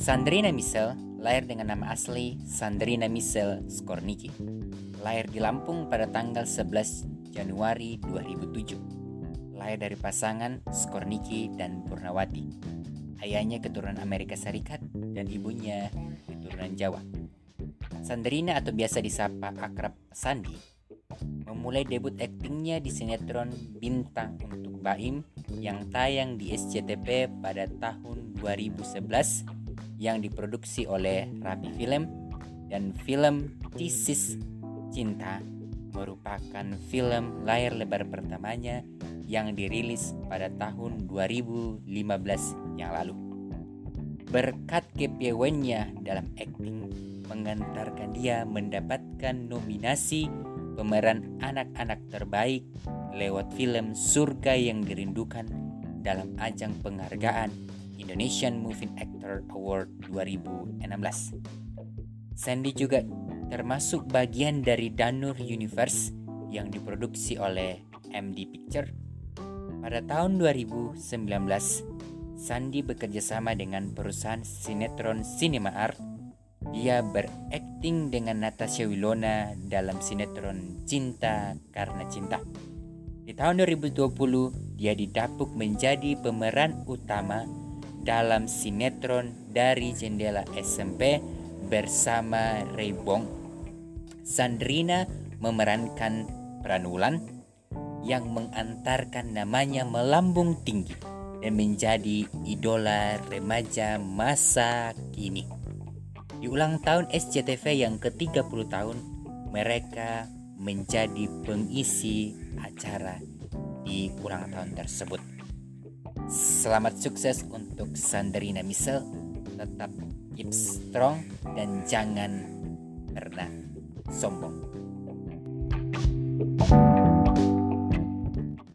Sandrina Misel lahir dengan nama asli Sandrina Misel Skorniki. Lahir di Lampung pada tanggal 11 Januari 2007. Lahir dari pasangan Skorniki dan Purnawati. Ayahnya keturunan Amerika Serikat dan ibunya keturunan Jawa. Sandrina atau biasa disapa akrab Sandi memulai debut aktingnya di sinetron Bintang untuk Baim yang tayang di SCTV pada tahun 2011 yang diproduksi oleh Rapi Film dan film Thesis Cinta merupakan film layar lebar pertamanya yang dirilis pada tahun 2015 yang lalu. Berkat kepiawaiannya dalam akting mengantarkan dia mendapatkan nominasi pemeran anak-anak terbaik lewat film Surga yang Dirindukan dalam ajang penghargaan Indonesian Movie Actor Award 2016. Sandy juga termasuk bagian dari Danur Universe yang diproduksi oleh MD Picture. Pada tahun 2019, Sandy bekerja sama dengan perusahaan sinetron Cinema Art. Dia berakting dengan Natasha Wilona dalam sinetron Cinta Karena Cinta. Di tahun 2020, dia didapuk menjadi pemeran utama dalam sinetron dari jendela SMP bersama Rebong. Sandrina memerankan Pranulan yang mengantarkan namanya melambung tinggi dan menjadi idola remaja masa kini. Di ulang tahun SCTV yang ke-30 tahun, mereka menjadi pengisi acara di ulang tahun tersebut. Selamat sukses untuk Sandrina Misel. Tetap keep strong dan jangan pernah sombong.